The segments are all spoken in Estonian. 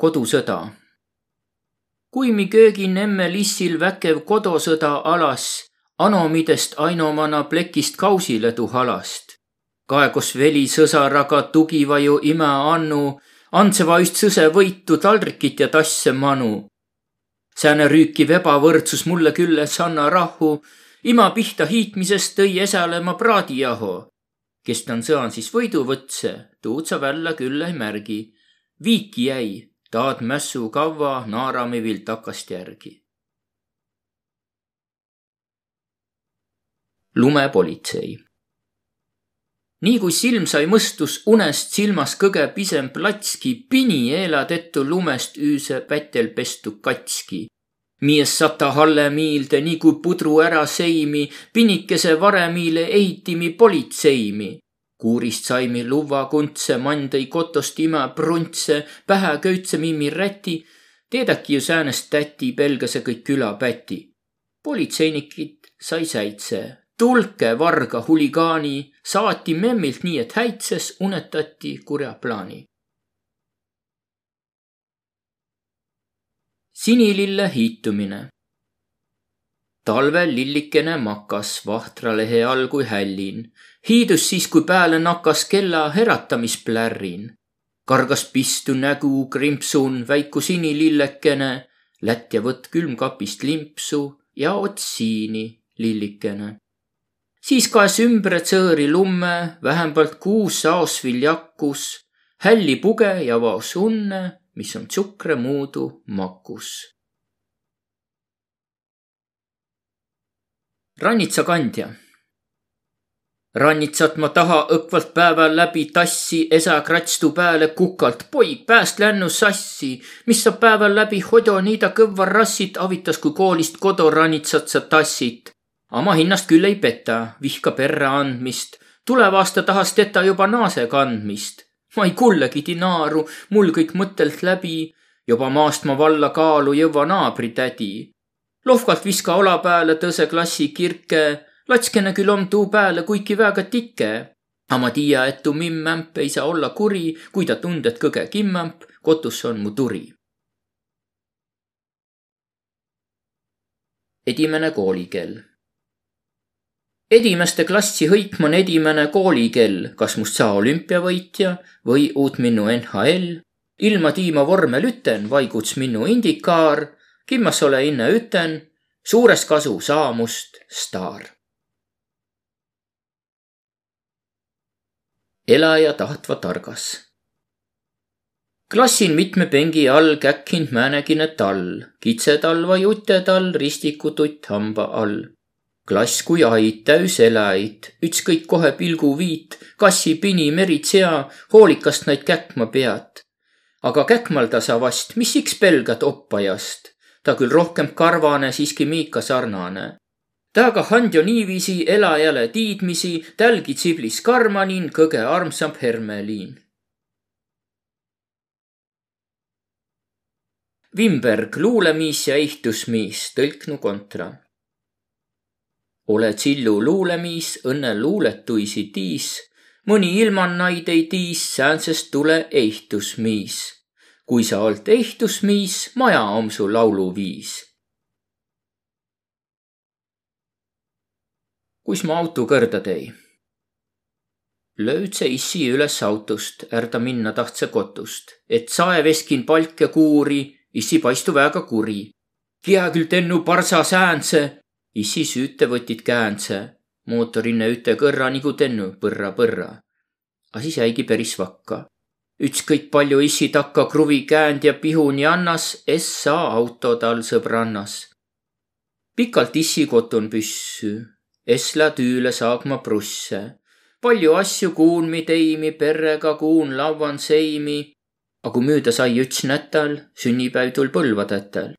kodusõda. kui mi köögin emme lissil väkev kodusõda alas, anomidest ainomana plekist kausile tuu halast. kaegos veli sõsaraga tugivaju ime annu, andseva üst sõse võitu taldrikit ja tasse manu. sääne rüükiv ebavõrdsus mulle küll es anna rahu, ima pihta hiitmisest tõi esale ma praadijaho. kes ta on sõan siis võiduvõtse, tuud sa välja küll ei märgi. viiki jäi taad mässu kavva naarami vill takast järgi. lumepolitsei. nii kui silm sai mõstus unest silmas kõge pisem platski, pini eeladettu lumest üüse pätel pestu katski. Mies sata halle miilde, nii kui pudru ära seimi, pinikese varemiile ehitimi politseimi kuurist saimi luva kuntse, mann tõi kotost ima pruntse, pähe köitse mimmi räti. teedaki ju säänest täti, pelgase kõik külapäti. politseinikid sai säitse, tulke varga huligaani, saati memmilt nii, et häitses, unetati kurja plaani. sinilille hiitumine talvel lillikene makas vahtralehe all kui hällin. hiidus siis, kui peale nakas kella heratamisplärrin. kargas pistu nägu krimpsun väiku sinilillekene, lätt ja võtt külmkapist limpsu ja otsiini lillikene. siis kaes ümbre tsõõri lumme, vähemalt kuus saos viljakus, hälli puge ja vaos unne, mis on tsukre muudu makus rannitsakandja. rannitsat ma taha õkvalt päeval läbi tassi, esa kratstu peale kukalt, poig pääst lännu sassi, mis sa päeval läbi hodo niida kõvva rassit avitas, kui koolist kodorannitsat sa tassid. ama hinnast küll ei peta, vihka perre andmist, tuleva aasta tahas teda juba naase kandmist. ma ei kullegi dinaaru, mul kõik mõttelt läbi, juba maast ma valla kaalu jõua naabritädi lohkalt viska ola pääle tõse klassi kirke, latskene küll om tuu pääle kuiki väega tike. A ma tiia, et tuu mimmämp ei saa olla kuri, kui ta tundet kõge kimmämp, kotus on mu turi. edimene koolikell. edimeste klassi hõikm on edimene koolikell, kas must saa olümpiavõitja või uut minnu NHL. ilma tiima vormel üten, vaiguts minnu indikaar kimmas ole inne üten, suures kasu saamust staar. elaja tahtva targas. klassin mitme pengi all käkkind määnegine tall, kitsetalva jutetall, ristikututt hamba all. klass kui ait, täis elajaid, ükskõik kohe pilgu viit, kassi, pini, meritsea, hoolikast naid käkma pead. aga käkmalda sa vast, mis iks pelgad oppajast ta küll rohkem karvane, siiski Miika sarnane. taga handjo niiviisi elajale tiidmisi, tälgi tsiblis karmanin, kõge armsam Hermeliin. Wimberg, luulemiis ja ehtusmiis, tõlknu kontra. ole tsillu luulemiis, õnne luuletuisi tiis, mõni ilmannaid ei tiis, säänsest tule ehtusmiis kui sa olt ehtusmiis, maja om su lauluviis. kuis ma auto kõrda tei? lööd see issi üles autost, ärda minna tahtse kotust, et saeveskin palke kuuri, issi paistu väga kuri. Kia küll tennu parsa säänse, issi süüte võtid käänse, mootorinne üte kõrra nagu tennu põrra-põrra. A siis jäigi päris vakka ükskõik palju issi takka kruvi käänd ja pihuni annas, es saa auto tal sõbrannas. pikalt issi kotun püssü, esla tüüle saagma prusse. palju asju kuunmi teimi, perrega kuun lauan seimi. aga kui müüda sai üts nätal, sünnipäev tul põlvatätel.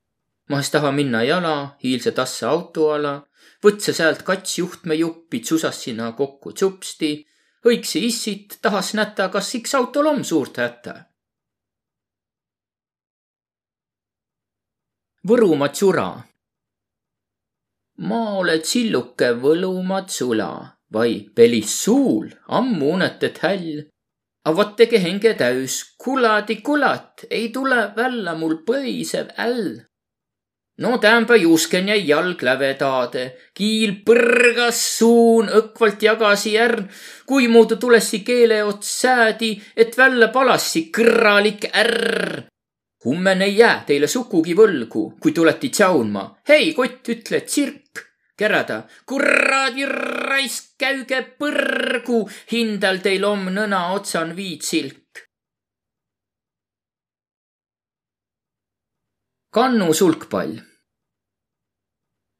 ma es taha minna jala, hiilse tassa auto ala, võtse sealt kats juhtme juppi, tsusas sinna kokku tsupsti õigsi issit tahas näta, kas iks autol om suurt hätta. Võrumaa tsura. ma oled silluke võlumaa tsula, vai pelis suul, ammu unetet häll. A vot tege henge täis, kuladi kulat, ei tule välja mul põisev äll. No tämba juusken jäi jalg lävedaade, kiil põrgas, suun õkvalt jagasi ärn, kui muudu tulessi keele ots säädi, et välja palassi kõrralik ärr. Hummen ei jää teile sukugi võlgu, kui tulete tsaunma. hei, kott, ütle tsirk kerada. kuradi raisk, käüge põrgu, hindal teil om nõna otsan viitsilk. Kannu sulgpall.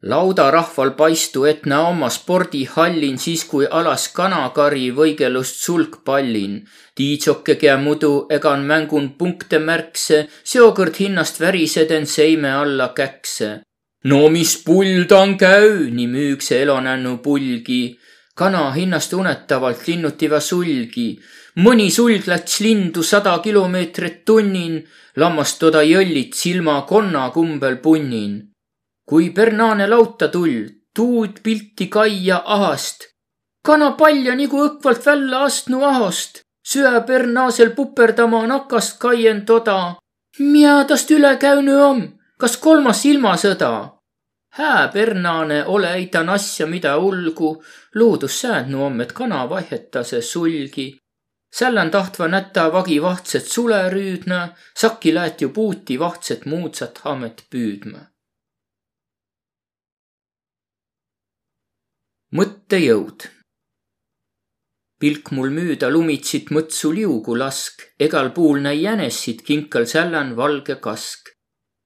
Laudarahval paistu etna oma spordihallin siis, kui alas kanakari võigelust sulgpallin. tiitsoke käe mudu egan mängun punkte märkse, seokord hinnast väriseden seime alla käkse no mis pull tan käü, nii müüg see elonännu pulgi. kana hinnast unetavalt linnutiva sulgi. mõni sulg läts lindu sada kilomeetrit tunnin, lammast toda jõllit silma konna kumbel punnin. Kui Bernaane lauta tull, tuud pilti kaia ahast. kana palja nagu õkvalt välja astnu ahost, süä Bernaasel puperdama nakast kaien toda. Mia tast üle käünü om kas kolmas ilmasõda? hää pernaane ole eitan asja, mida ulgu, loodus säädnu om, et kana vaihetase sulgi. sällan tahtva näta vagi vahtset sule rüüdna, sakki läät ju puuti vahtset muudsat hamet püüdma. Mõttejõud pilk mul müüda lumitsit mõtsu liugu lask, egal puul näi jänessid kinkal sällan valge kask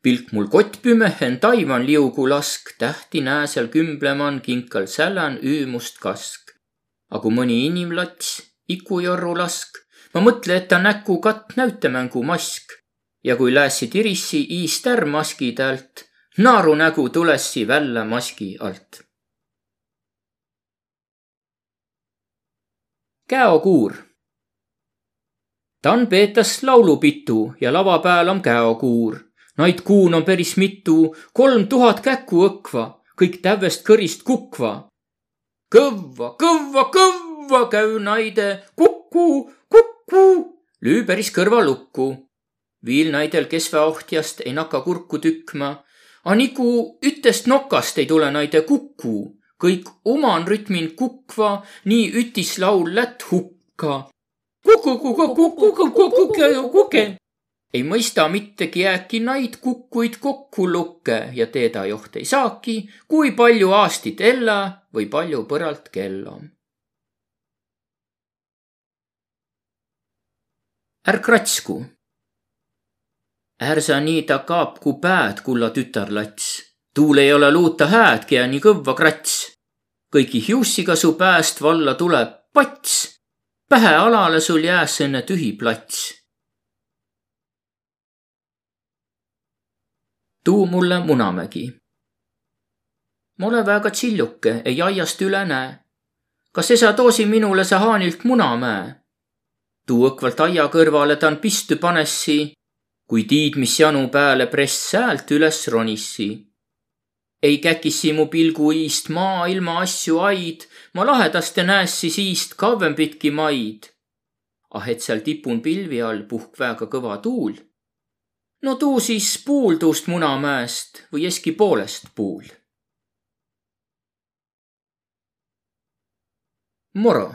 pilk mul kottpümehen taivan liugu lask, tähti nääsel kümbleman kinkal sälän üümust kask. A kui mõni inimlats, ikujorru lask, ma mõtle, et ta näku katt näütemängu mask. ja kui läässi tirissi iist ärm maski tält, naaru nägu tulessi välja maski alt. Käokuur. ta on peetas laulupitu ja lava peal on käokuur Naid kuun on päris mitu, kolm tuhat käku õkva, kõik tävvest kõrist kukva. kõvva, kõvva, kõvva käü naide, kuku, kuku, lüü päris kõrva lukku. viil naidel kesvaohtjast ei nakka kurku tükkma, a nigu ütest nokast ei tule naide kuku, kõik oman rütmin kukva, nii ütis laul lätt hukka. ei mõista mittegi äkki naid kukkuid kokku lukke ja teeda joht ei saaki, kui palju aastit ella või palju põralt kell on. är kratsku. är sa nii ta kaapku päät, kulla tütarlats. tuul ei ole luuta häädki ja nii kõvva krats. Kõigi hiussiga su pääst valla tuleb pats. pähe alale sul jääs enne tühi plats tuu mulle Munamägi. ma ole väga tsilluke, ei aiast üle näe. kas esa toosi minule sa haanilt munamäe? tuu õkvalt aia kõrvale ta on pistu panessi, kui tiid, mis janu pääle press häält üles ronissi. Ei käkissi mu pilgu iist maailma asju aid, ma lahedaste näessi siist kauempitki maid. ah, et seal tipun pilvi all puhk väga kõva tuul no tuu siis puuldust Munamäest või eski poolest puul. Moro.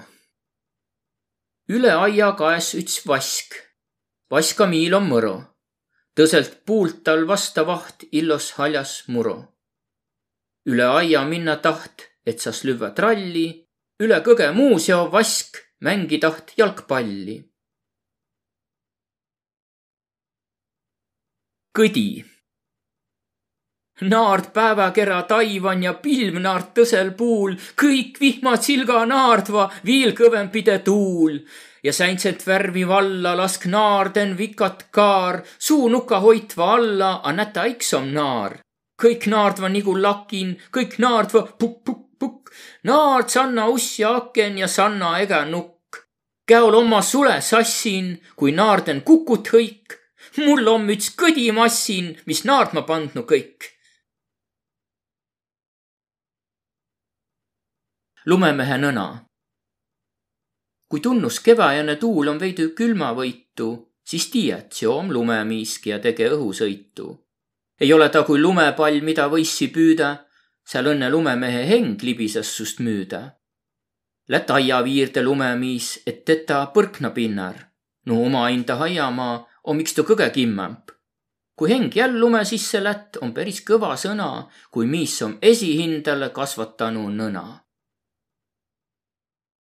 üle aia kaes üts vask. vaskamiil on mõro. tõselt puult tal vasta vaht illos haljas muro. Üle aia minna taht, et sas lüvva tralli, üle kõge muuseo vask mängi taht jalgpalli. Kõdi. naard päevakera taivan ja pilvnaard tõsel puul, kõik vihmad silga naardva, viil kõvempide tuul. Ja säntset värvi valla lask naarden vikat kaar, suu nuka hoitva alla, a näta iks om naar. Kõik naardva nigu lakin, kõik naardva pukk-pukk-pukk, naard sanna uss ja aken ja sanna ega nukk. käol oma sule sassin, kui naarden kukut hõik mul on üks kõdimassin, mis naardma pandnu kõik. lumemehe nõna. kui tunnus keväjane tuul on veidi külmavõitu, siis tiiet joom lumemiiski ja tege õhusõitu. Ei ole ta kui lumepall, mida võissi püüda, seal õnne lumemehe heng libises sust müüda. Lätt aiaviirde lumemiis, et teda põrkna pinnar. no omainda aiamaa on miks ta kõge kimmamp kui heng jälle lume sisse lätt, on päris kõva sõna, kui miis on esihindale kasvatanu nõna